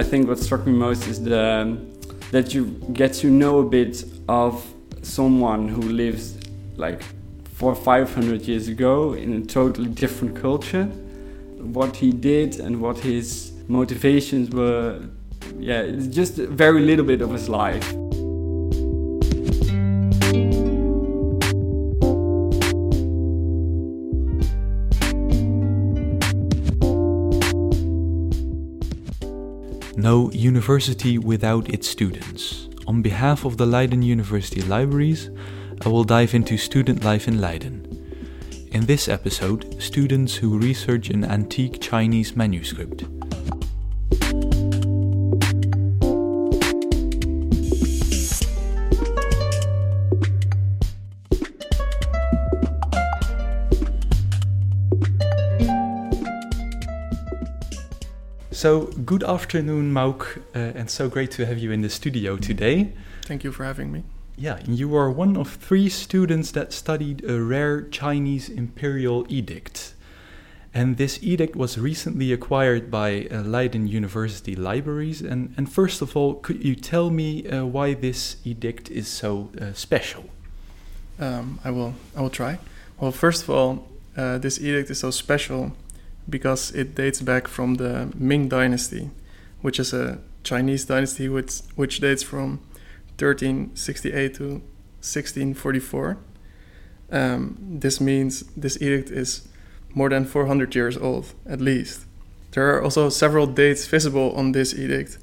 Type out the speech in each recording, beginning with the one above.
I think what struck me most is the that you get to know a bit of someone who lives like for 500 years ago in a totally different culture. What he did and what his motivations were yeah it's just a very little bit of his life university without its students. On behalf of the Leiden University Libraries, I will dive into student life in Leiden. In this episode, students who research an antique Chinese manuscript. So, good afternoon, Mauk, uh, and so great to have you in the studio today. Thank you for having me. Yeah, you are one of three students that studied a rare Chinese imperial edict. And this edict was recently acquired by uh, Leiden University Libraries. And, and first of all, could you tell me uh, why this edict is so uh, special? Um, I will. I will try. Well, first of all, uh, this edict is so special because it dates back from the Ming Dynasty, which is a Chinese dynasty which, which dates from 1368 to 1644. Um, this means this edict is more than 400 years old, at least. There are also several dates visible on this edict,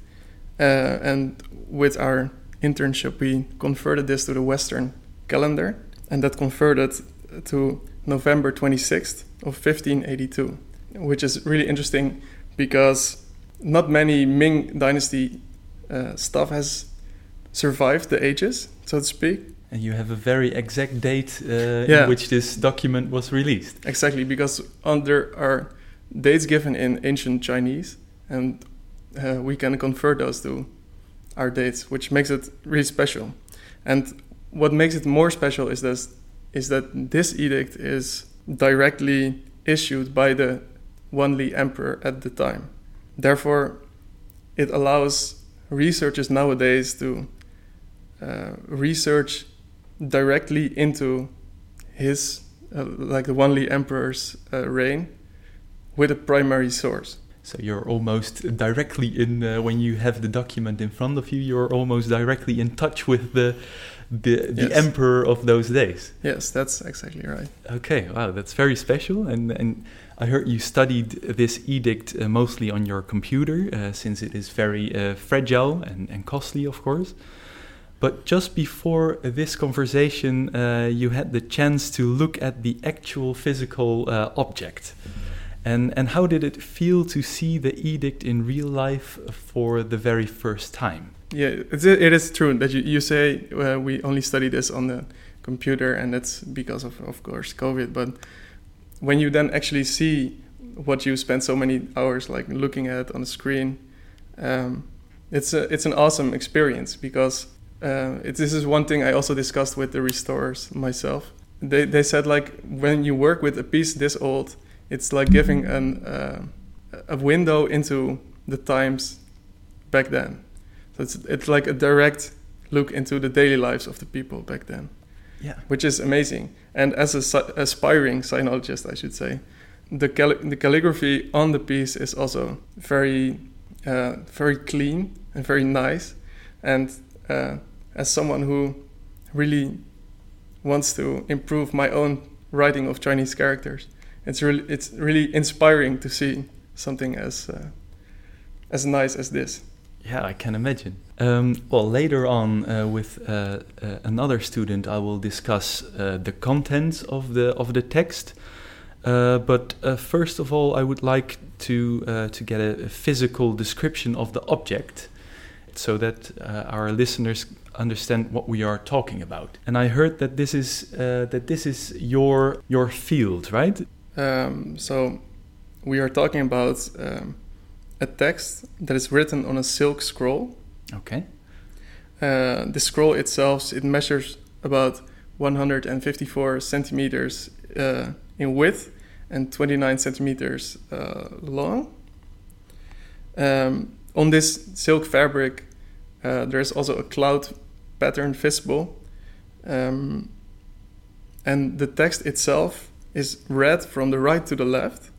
uh, and with our internship, we converted this to the Western calendar, and that converted to November 26th of 1582 which is really interesting because not many Ming Dynasty uh, stuff has survived the ages, so to speak. And you have a very exact date uh, yeah. in which this document was released. Exactly, because under are dates given in ancient Chinese, and uh, we can convert those to our dates, which makes it really special. And what makes it more special is this is that this edict is directly issued by the Wanli emperor at the time. Therefore, it allows researchers nowadays to uh, research directly into his, uh, like the Wanli emperor's uh, reign, with a primary source. So you're almost directly in uh, when you have the document in front of you. You're almost directly in touch with the the, the yes. emperor of those days. Yes, that's exactly right. Okay, wow, that's very special. And and I heard you studied this edict uh, mostly on your computer, uh, since it is very uh, fragile and, and costly, of course. But just before this conversation, uh, you had the chance to look at the actual physical uh, object. And, and how did it feel to see the edict in real life for the very first time? Yeah, it's, it is true that you, you say uh, we only study this on the computer, and that's because of, of course, COVID. But when you then actually see what you spend so many hours like looking at on the screen, um, it's a, it's an awesome experience because uh, it, this is one thing I also discussed with the restorers myself. They, they said like when you work with a piece this old, it's like giving an uh, a window into the times back then. So it's it's like a direct look into the daily lives of the people back then. Yeah, which is amazing. And as a aspiring sinologist, I should say, the cal- the calligraphy on the piece is also very uh, very clean and very nice. And uh, as someone who really wants to improve my own writing of Chinese characters, it's really it's really inspiring to see something as uh, as nice as this. Yeah, I can imagine. Um, well, later on, uh, with uh, uh, another student, I will discuss uh, the contents of the of the text. Uh, but uh, first of all, I would like to to get a, physical description of the object, so that our listeners understand what we are talking about. And I heard that this is that this is your your field, right? Um, so we are talking about um, a text that is written on a silk scroll. Okay. Uh, the scroll itself it measures about 154 centimeters uh, in width and 29 centimeters uh, long. Um, on this silk fabric, uh, there's also a cloud pattern visible. Um, and the text itself is read from the right to the left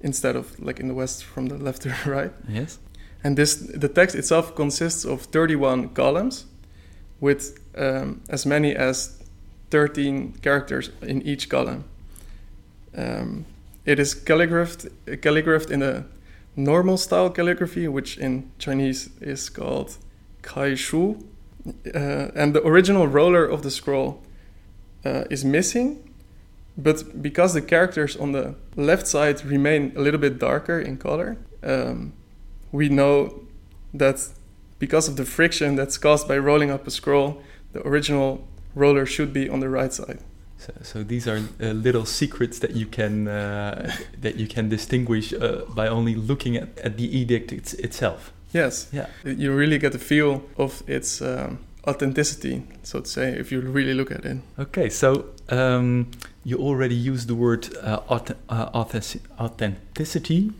instead of like in the west from the left to the right. Yes. and this the text itself consists of 31 columns with um, as many as 13 characters in each column. Um, it is calligraphed calligraphed in a normal style calligraphy which in chinese is called kai shu uh, and the original roller of the scroll uh, is missing but because the characters on the left side remain a little bit darker in color um, we know that because of the friction that's caused by rolling up a scroll, the original roller should be on the right side. So, so these are uh, little secrets that you can uh, that you can distinguish uh, by only looking at, at the edict it's, itself. Yes, Yeah. you really get a feel of its um, authenticity, so to say, if you really look at it. Okay. So um, you already used the word uh, auth- uh, authentic- authenticity.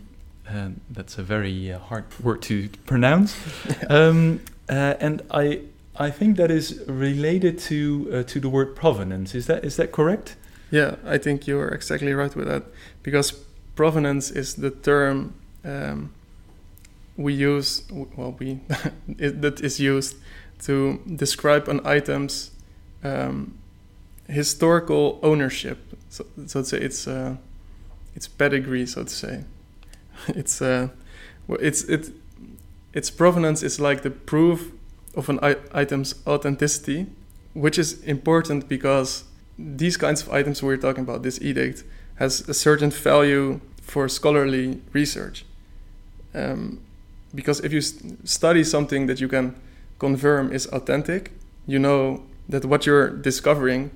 Um, that's a very uh, hard word to pronounce. um, uh, and I I think that is related to uh, to the word provenance. Is that is that correct? Yeah, I think you're exactly right with that, because provenance is the term um, we use. Well, we it, that is used to describe an item's um, historical ownership. So, so to say, it's uh, it's pedigree, so to say. it's uh, it's it its provenance is like the proof of an item's authenticity, which is important because these kinds of items we're talking about, this edict, has a certain value for scholarly research. Um, because if you s- study something that you can confirm is authentic, you know that what you're discovering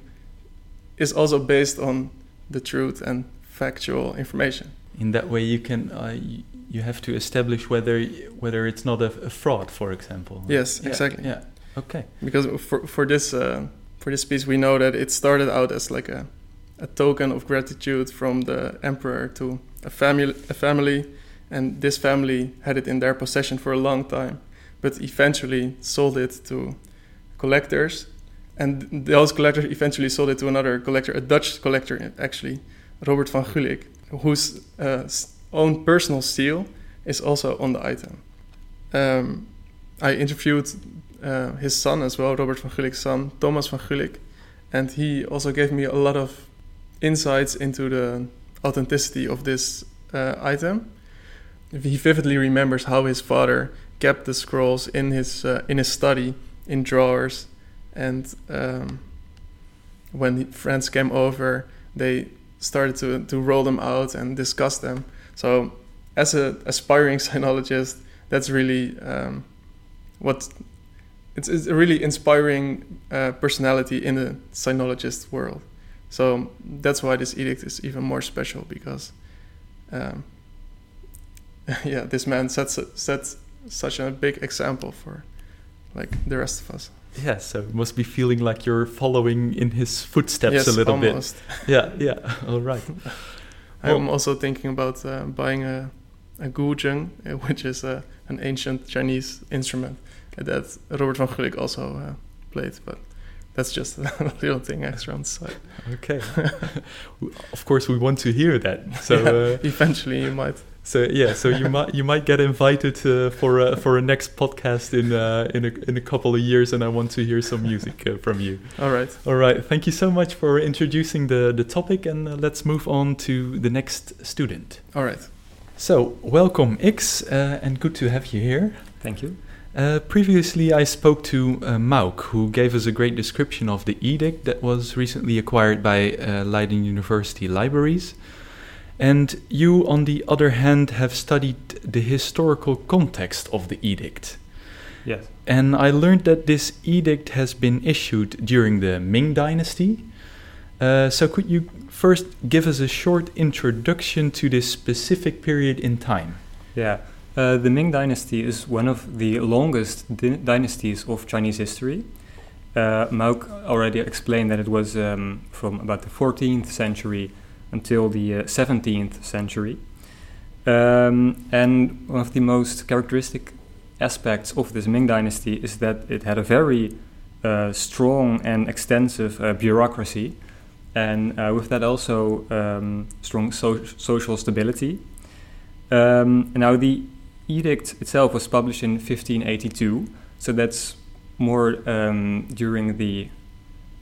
is also based on the truth and factual information. In that way, you can uh, you have to establish whether whether it's not a, a fraud, for example. Yes, Yeah, exactly. Yeah. Okay. because for for this uh, for this piece we know that it started out as like a a token of gratitude from the emperor to a family a family and this family had it in their possession for a long time but eventually sold it to collectors and those collectors eventually sold it to another collector a Dutch collector actually Robert van Gulik whose uh, own personal seal is also on the item um, I interviewed uh, his son as well, Robert van Gulik's son, Thomas van Gulik, and he also gave me a lot of insights into the authenticity of this uh, item. He vividly remembers how his father kept the scrolls in his uh, in his study in drawers, and um, when friends came over, they started to to roll them out and discuss them. So, as an aspiring sinologist, that's really um, what it's, it's a really inspiring uh, personality in the sinologist world. So that's why this edict is even more special because, um, yeah, this man sets sets such a big example for like the rest of us. Yeah. So it must be feeling like you're following in his footsteps yes, a little almost. bit. Yeah. Yeah. All right. I'm also thinking about uh, buying a a guzheng, uh, which is uh, an ancient Chinese instrument that Robert van Gulik also uh, played, but that's just a little thing extra on the side. Okay. of course, we want to hear that. So. Yeah. Uh, Eventually, you might. So yeah, so you might you might get invited uh, for a, for a next podcast in uh, in a in a couple of years, and I want to hear some music uh, from you. All right. All right, thank you so much for introducing the the topic, and uh, let's move on to the next student. All right. So welcome X, uh, and good to have you here. Thank you. Uh, previously, I spoke to uh, Mauk, who gave us a great description of the edict that was recently acquired by uh, Leiden University Libraries. And you, on the other hand, have studied the historical context of the edict. Yes. And I learned that this edict has been issued during the Ming Dynasty. Uh, so, could you first give us a short introduction to this specific period in time? Yeah. Uh, the Ming Dynasty is one of the longest dy- dynasties of Chinese history. Uh, Mauk already explained that it was um, from about the 14th century until the uh, 17th century. Um, and one of the most characteristic aspects of this Ming Dynasty is that it had a very uh, strong and extensive uh, bureaucracy, and uh, with that also um, strong so- social stability. Um, now, the edict itself was published in 1582, so that's more um, during the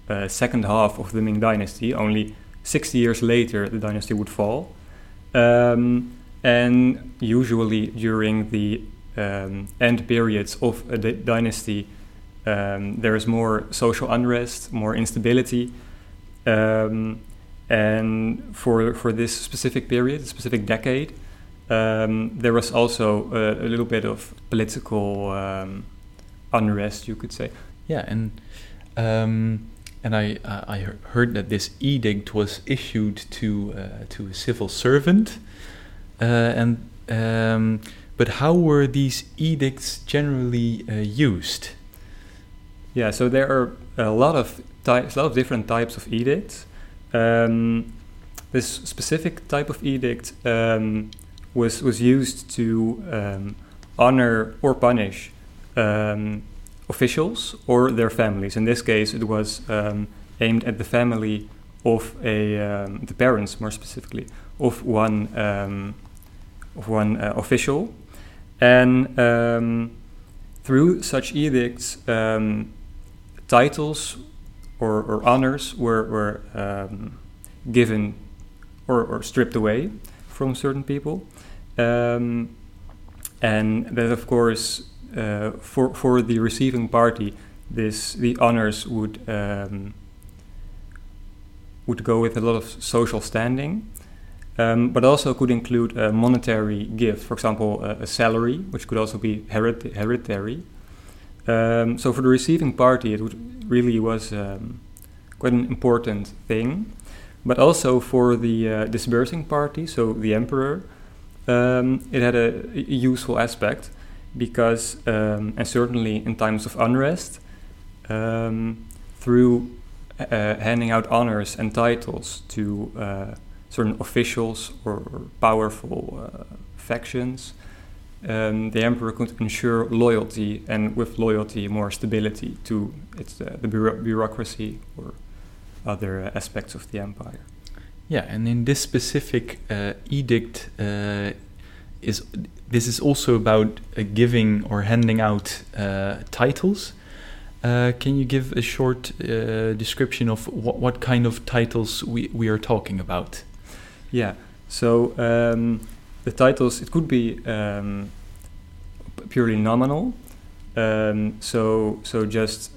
uh, second half of the Ming Dynasty. Only 60 years later, the dynasty would fall. Um, and usually during the um, end periods of a dynasty, um, there is more social unrest, more instability. Um, and for, for this specific period, specific decade, um, there was also a, a, little bit of political um, unrest, you could say. Yeah, and and I I heard that this edict was issued to uh, to a civil servant, uh, and um, but how were these edicts generally uh, used? Yeah, so there are a lot of types, a lot of different types of edicts. Um, this specific type of edict um, was was used to um, honor or punish um, officials or their families. In this case, it was um, aimed at the family of a um, the parents, more specifically, of one um, of one uh, official, and um, through such edicts, um, titles or, or, honors were were um, given or, or, stripped away from certain people, and that of course uh, for for the receiving party, this the honors would um, would go with a lot of social standing, um, but also could include a monetary gift, for example, a, a salary, which could also be herit- hereditary. Um, so for the receiving party, it would really was um, quite an important thing, but also for the uh, disbursing party, so the emperor, um, it had a, a useful aspect because, um, and certainly in times of unrest, um, through uh, handing out honors and titles to uh, certain officials or, powerful uh, factions, um, the emperor could ensure loyalty, and with loyalty, more stability to its, uh, the bureau- bureaucracy or other aspects of the empire. Yeah, and in this specific uh, edict, is this is also about uh, giving or handing out uh, titles. Uh, can you give a short uh, description of what, what kind of titles we, we are talking about? Yeah, so um, the titles, it could be um, purely nominal, um, so, so just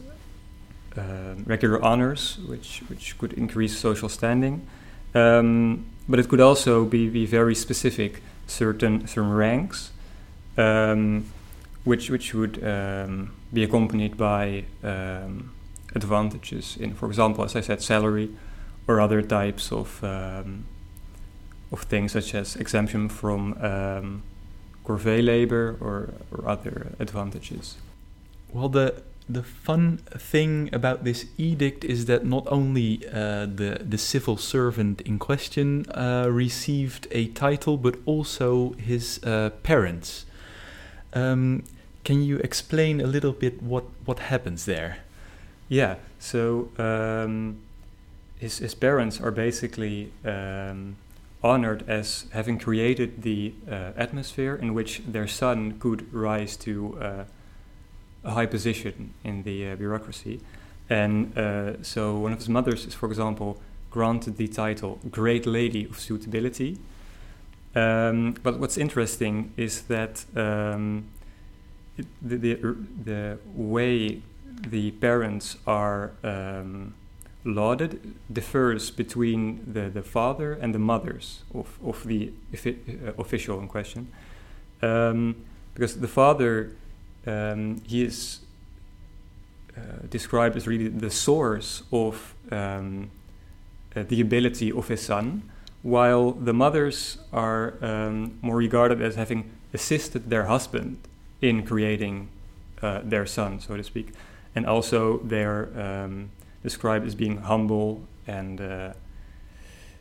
um, regular honors, which, which could increase social standing. Um, but it could also be, be very specific certain certain ranks, um, which which would um, be accompanied by um, advantages in, for example, as I said, salary or other types of um, of things such as exemption from um, corvée labor or, or other advantages. Well, the the fun thing about this edict is that not only uh, the the civil servant in question uh, received a title, but also his uh, parents. Um, can you explain a little bit what what happens there? Yeah. So um, his his parents are basically. Um, honored as having created the uh, atmosphere in which their son could rise to uh, a high position in the uh, bureaucracy. And uh, so one of his mothers is, for example, granted the title Great Lady of Suitability. Um, but what's interesting is that um, it, the, the, the, way the parents are um, lauded differs between the, the father and the mothers of, of the uh, official in question. Um, because the father um, he is uh, described as really the source of um, uh, the ability of his son, while the mothers are um, more regarded as having assisted their husband in creating uh, their son, so to speak. And also they're um, described as being humble and uh,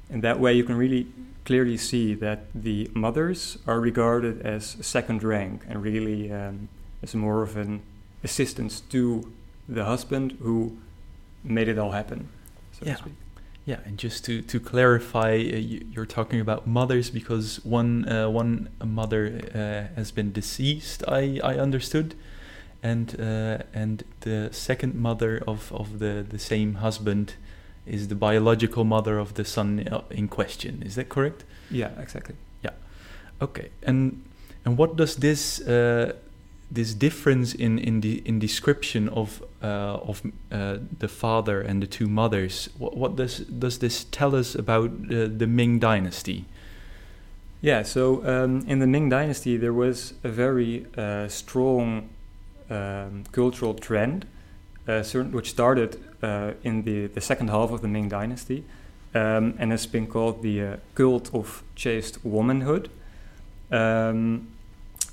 in that way you can really clearly see that the mothers are regarded as second rank and really um, as more of an assistance to the husband who made it all happen. So Yeah. to speak. Yeah, and just to to clarify, uh, you, you're talking about mothers because one uh, one mother uh, has been deceased. I I understood, and uh, and the second mother of of the the same husband is the biological mother of the son uh, in question. Is that correct? Yeah, exactly. Yeah, okay, and and what does this uh, this difference in in the in description of uh, of uh, the father and the two mothers? What, what does does this tell us about uh, the Ming Dynasty? Yeah, so um, in the Ming Dynasty, there was a very uh, strong um, cultural trend, uh, certain, which started uh, in the, the second half of the Ming Dynasty um, and has been called the cult of chaste womanhood. Um,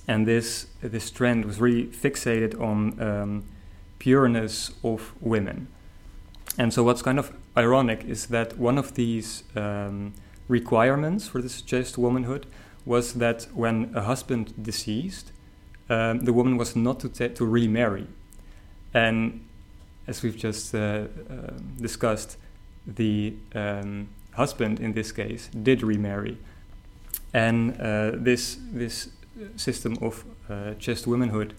and this, this trend was really fixated on um, pureness of women. And so, what's kind of ironic is that one of these um, requirements for this chaste womanhood was that when a husband deceased, um, the woman was not to, ta- to remarry. And as we've just uh, uh, discussed, the um, husband in this case did remarry. And uh, this, this system of uh, chaste womanhood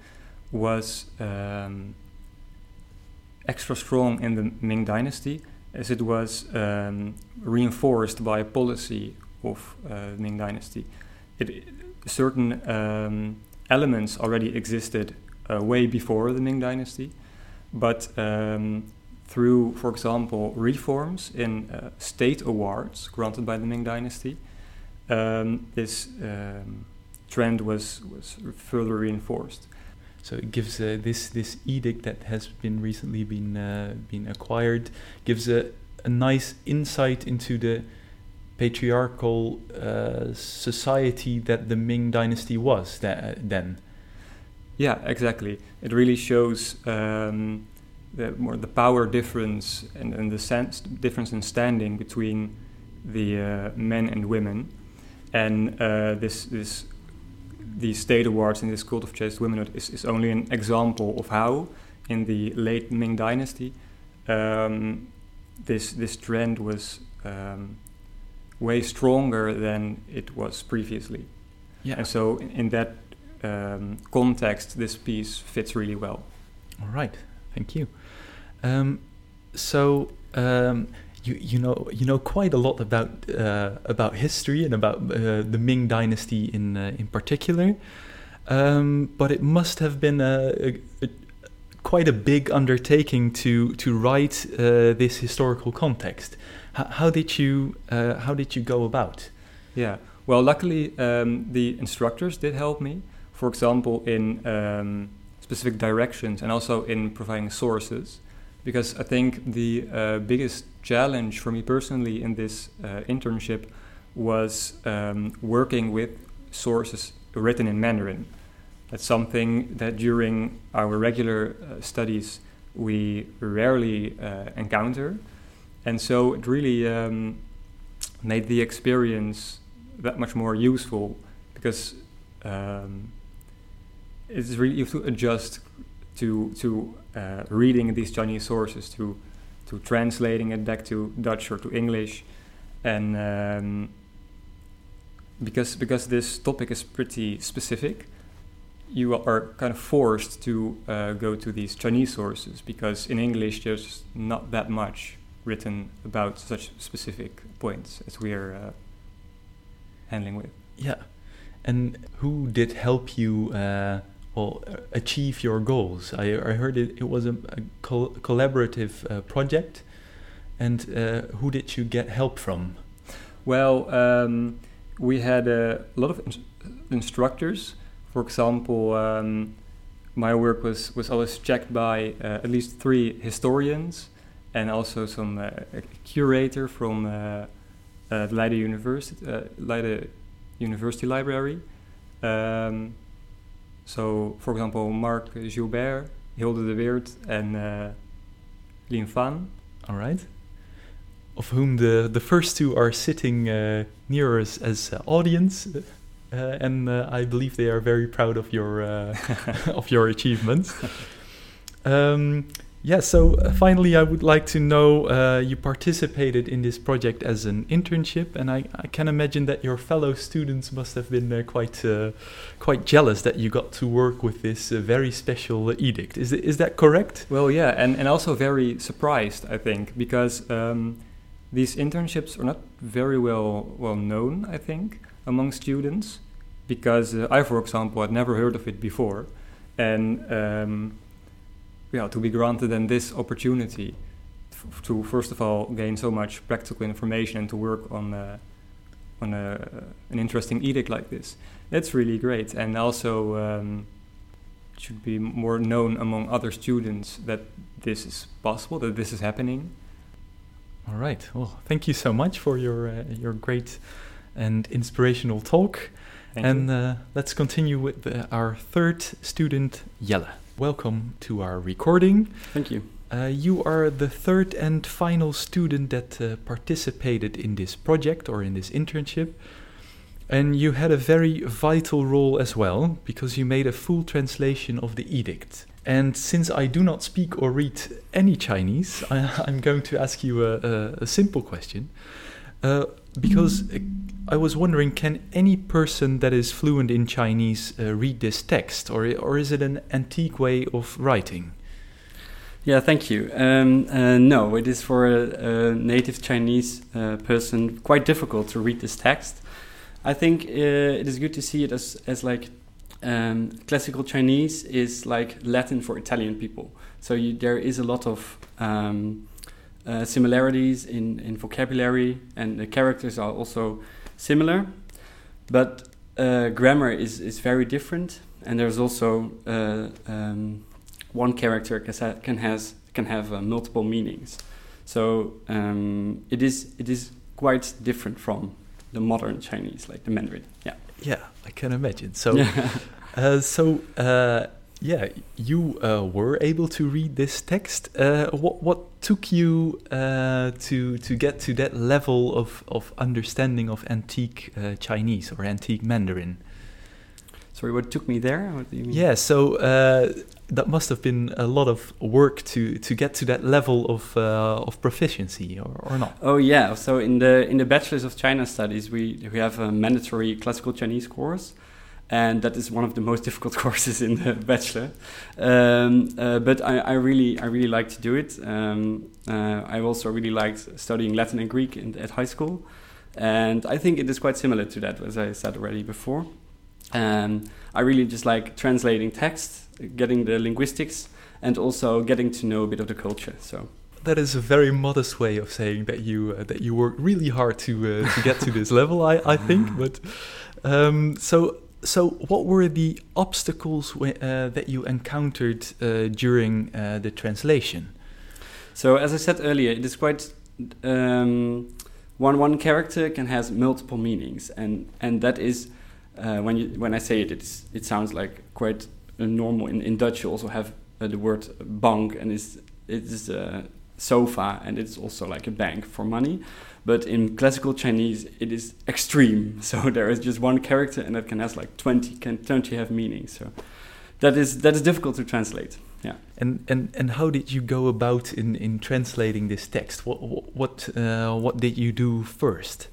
was um, extra strong in the Ming Dynasty as it was um, reinforced by a policy of uh, Ming Dynasty. It, certain um, elements already existed uh, way before the Ming Dynasty, but um, through, for example, reforms in uh, state awards granted by the Ming Dynasty, um, this um, trend was, was further reinforced. So it gives uh, this this edict that has been recently been uh, been acquired gives a, a nice insight into the patriarchal uh, society that the Ming Dynasty was tha- then. Yeah, exactly. It really shows um, the more the power difference and, and the sense difference in standing between the uh, men and women, and uh, this this these state awards in this cult of chaste womanhood is, is only an example of how in the late Ming Dynasty um, this this trend was um, way stronger than it was previously. Yeah. And so, in, in that um, context, this piece fits really well. All right. Thank you. Um, so um, you you know you know quite a lot about uh, about history and about uh, the Ming Dynasty in uh, in particular, um, but it must have been a, a, a quite a big undertaking to to write uh, this historical context. H- how did you uh, how did you go about? Yeah. Well, luckily, um, the instructors did help me. For example, in um, specific directions and also in providing sources, because I think the uh, biggest challenge for me personally in this uh, internship was um, working with sources written in Mandarin. That's something that during our regular uh, studies we rarely uh, encounter, and so it really um, made the experience that much more useful because um, it's really you have to adjust to to uh, reading these Chinese sources to to translating it back to Dutch or to English, and um, because because this topic is pretty specific, you are kind of forced to uh, go to these Chinese sources because in English there's not that much written about such specific points as we are uh, handling with. Yeah, and who did help you? Uh, well, achieve your goals. I, I heard it, it was a, a col- collaborative uh, project, and uh, who did you get help from? Well, um, we had a lot of ins- instructors. For example, um, my work was, was always checked by uh, at least three historians and also some uh, curator from uh, uh, Leiden University, Leiden University Library. Um, so, for example, Marc Gilbert, Hilde de Weert, and uh, Lien Van. All right. Of whom the, the first two are sitting uh, near us as uh, audience. uh, and uh, I believe they are very proud of your uh, of your achievements. Um, yeah, so uh, finally, I would like to know uh, you participated in this project as an internship, and I, I can imagine that your fellow students must have been uh, quite uh, quite jealous that you got to work with this uh, very special edict. Is is that correct? Well, yeah, and, and also very surprised, I think, because um, these internships are not very well well known, I think, among students, because uh, I, for example, had never heard of it before, and um, yeah, to be granted then this opportunity f- to first of all gain so much practical information and to work on uh, on a, an interesting edict like this, that's really great, and also. Um, should be more known among other students that this is possible, that this is happening. All right. Well, thank you so much for your uh, your great and inspirational talk. Thank and uh, let's continue with uh, our third student, Jelle. Welcome to our recording. Thank you. Uh, you are the third and final student that uh, participated in this project or in this internship. And you had a very vital role as well because you made a full translation of the edict. And since I do not speak or read any Chinese, I, I'm going to ask you a, a, a simple question. Uh, because uh, I was wondering, can any person that is fluent in Chinese uh, read this text, or or is it an antique way of writing? Yeah, thank you. Um, uh, no, it is for a, a native Chinese uh, person quite difficult to read this text. I think uh, it is good to see it as, as like um, classical Chinese is like Latin for Italian people. So you, there is a lot of um, uh, similarities in, in vocabulary, and the characters are also similar. But uh, grammar is, is very different, and there's also uh, um, one character can, ha- can has can have uh, multiple meanings. So um, it is it is quite different from the modern Chinese, like the Mandarin. Yeah. Yeah, I can imagine. So, uh, so uh, yeah, you uh, were able to read this text. Uh, what what took you uh, to to get to that level of of understanding of antique uh, Chinese or antique Mandarin? Sorry, what took me there? What do you mean? Yeah, so uh, that must have been a lot of work to to get to that level of uh, of proficiency, or, or not? Oh yeah. So in the in the Bachelor's of China Studies, we we have a mandatory classical Chinese course, and that is one of the most difficult courses in the Bachelor. Um, uh, but I, I really I really like to do it. Um, uh, I also really liked studying Latin and Greek in, at high school, and I think it is quite similar to that, as I said already before. Um, I really just like translating text, getting the linguistics, and also getting to know a bit of the culture. So. That is a very modest way of saying that you uh, that you work really hard to uh, to get to this level. I, I think, but um, so so what were the obstacles uh, that you encountered uh, during uh, the translation? So as I said earlier, it is quite um, one one character can has multiple meanings, and and that is uh, when you when I say it, it's, it sounds like quite normal. In, in Dutch, you also have uh, the word bank, and it's it is a sofa, and it's also like a bank for money. But in classical Chinese, it is extreme. So there is just one character, and that can has like twenty can twenty have meanings. So that is that is difficult to translate. Yeah. And and and how did you go about in in translating this text? What what uh, what did you do first?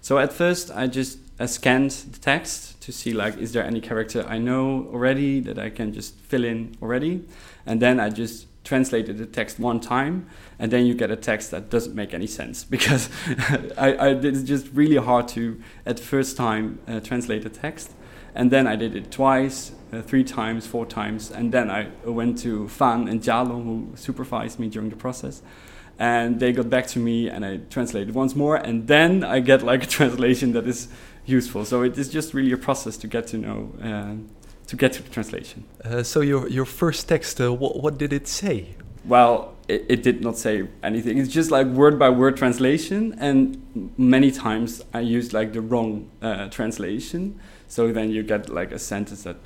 So at first, I just uh, scanned the text to see like, is there any character I know already that I can just fill in already, and then I just translated the text one time, and then you get a text that doesn't make any sense because I, I it's just really hard to at first time uh, translate the text, and then I did it twice, uh, three times, four times, and then I went to Fan and Jalong who supervised me during the process and they got back to me and I translated once more and then I get like a translation that is useful. So it is just really a process to get to know uh, to get to the translation. Uh, so your your first text, uh, what what did it say? Well, it, it did not say anything. It's just like word by word translation, and many times I used like the wrong uh, translation. So then you get like a sentence that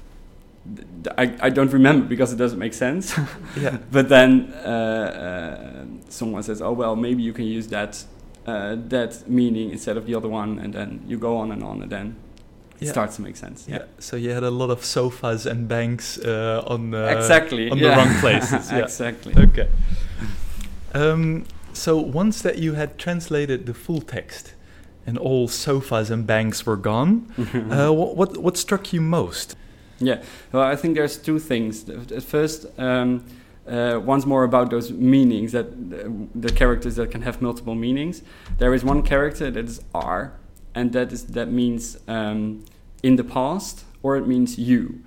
th- th- I, I don't remember because it doesn't make sense. Yeah. but then uh, uh, someone says, "Oh well, maybe you can use that uh, that meaning instead of the other one," and then you go on and on, and then Yeah. starts to make sense. Yeah. Yeah, So you had a lot of sofas and banks uh, on uh, exactly. on yeah. the wrong places. Yeah. exactly. Okay. Um, so once that you had translated the full text and all sofas and banks were gone, uh, what, what what struck you most? Yeah, well, I think there's two things. At first, um, uh, once more about those meanings that uh, the characters that can have multiple meanings. There is one character that is R, and that is that means um, in the past or it means you.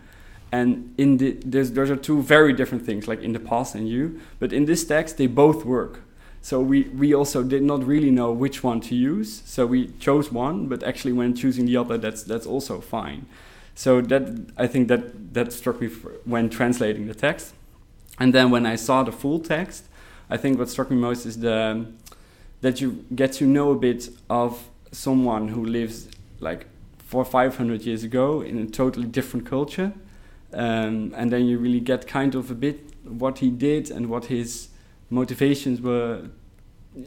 And in the there's, those are two very different things, like in the past and you. But in this text, they both work. So we, we also did not really know which one to use. So we chose one, but actually when choosing the other, that's that's also fine. So that I think that that struck me when translating the text. And then when I saw the full text, I think what struck me most is the that you get to know a bit of someone who lives like four five hundred years ago in a totally different culture, um, and then you really get kind of a bit what he did and what his motivations were.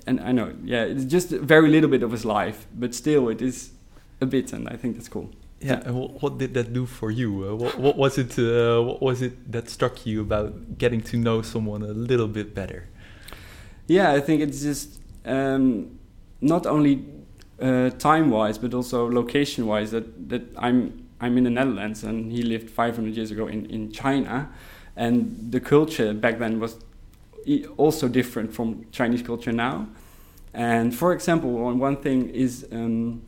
And I know, yeah, it's just a very little bit of his life, but still, it is a bit, and I think that's cool. Yeah, and what did that do for you? Uh, what, what was it? Uh, what was it that struck you about getting to know someone a little bit better? Yeah, I think it's just um, not only uh, time-wise, but also location-wise. That that I'm I'm in the Netherlands, and he lived 500 years ago in in China, and the culture back then was also different from Chinese culture now. And for example, one one thing is. Um,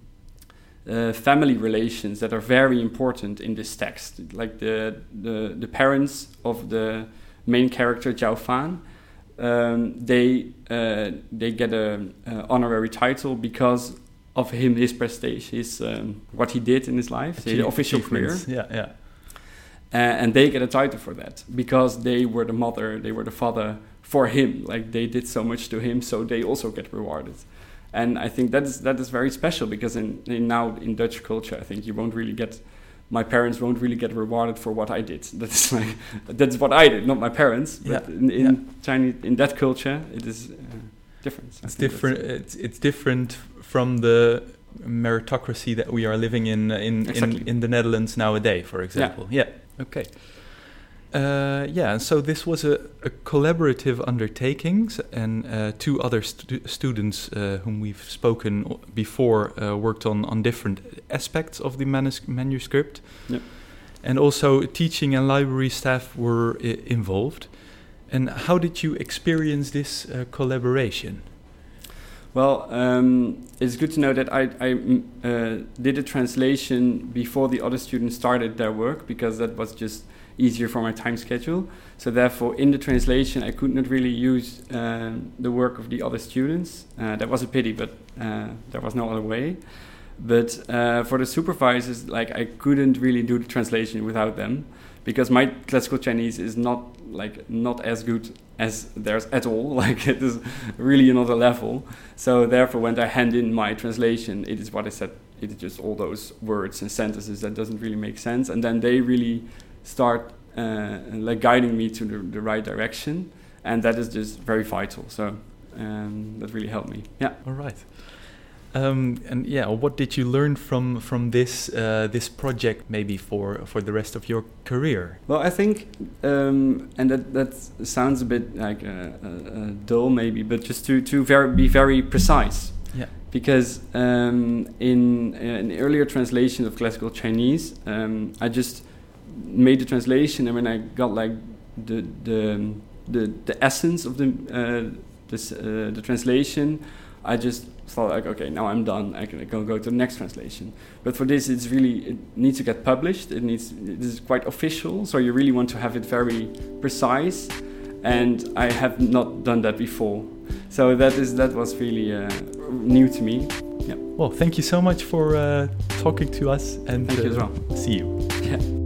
uh, family relations that are very important in this text, like the the, the parents of the main character Zhao Fan, um, they uh, they get a, a honorary title because of him, his prestige, his um, what he did in his life, his official career. Yeah, yeah. uh, and they get a title for that because they were the mother, they were the father for him. Like they did so much to him, so they also get rewarded. And I think that is that is very special because in, in now in Dutch culture, I think you won't really get. My parents won't really get rewarded for what I did. That's like that's what I did, not my parents. But Yeah, in, in yeah. Chinese, in that culture, it is uh, different. It's different. It's it's different from the meritocracy that we are living in uh, in Exactly. in, in the Netherlands nowadays, for example. Yeah. Okay. Uh, yeah, so this was a, a collaborative undertaking, and uh, two other stu- students uh, whom we've spoken before uh, worked on, on different aspects of the manus- manuscript. Yep. And also, teaching and library staff were I- involved. And how did you experience this uh, collaboration? Well, um, it's good to know that I, I mm, uh, did a translation before the other students started their work because that was just easier for my time schedule. So therefore, in the translation, I could not really use um, the work of the other students. Uh, that was a pity, but uh, there was no other way. But uh, for the supervisors, like I couldn't really do the translation without them because my classical Chinese is not like not as good as theirs at all. Like it is really another level. So therefore, when I hand in my translation, it is what I said. It is just all those words and sentences that doesn't really make sense, and then they really start uh, like guiding me to the, the right direction, and that is just very vital. So um, that really helped me. Yeah. All right. Um, and yeah, what did you learn from from this uh, this project maybe for for the rest of your career? Well, I think, um, and that that sounds a bit like uh, uh, uh, dull, maybe, but just to to very, be very precise. Yeah. Because um, in an earlier translation of classical Chinese, um, I just made the translation, and when I got like the the the, the essence of the uh, this uh, the translation, I just thought like, okay, now I'm done. I can go go to the next translation. But for this, it's really it needs to get published. It needs this is quite official, so you really want to have it very precise. And I have not done that before, so that is that was really uh, new to me. Yeah. Well, thank you so much for uh, talking to us, and Thank you as uh, well. see you. Yeah.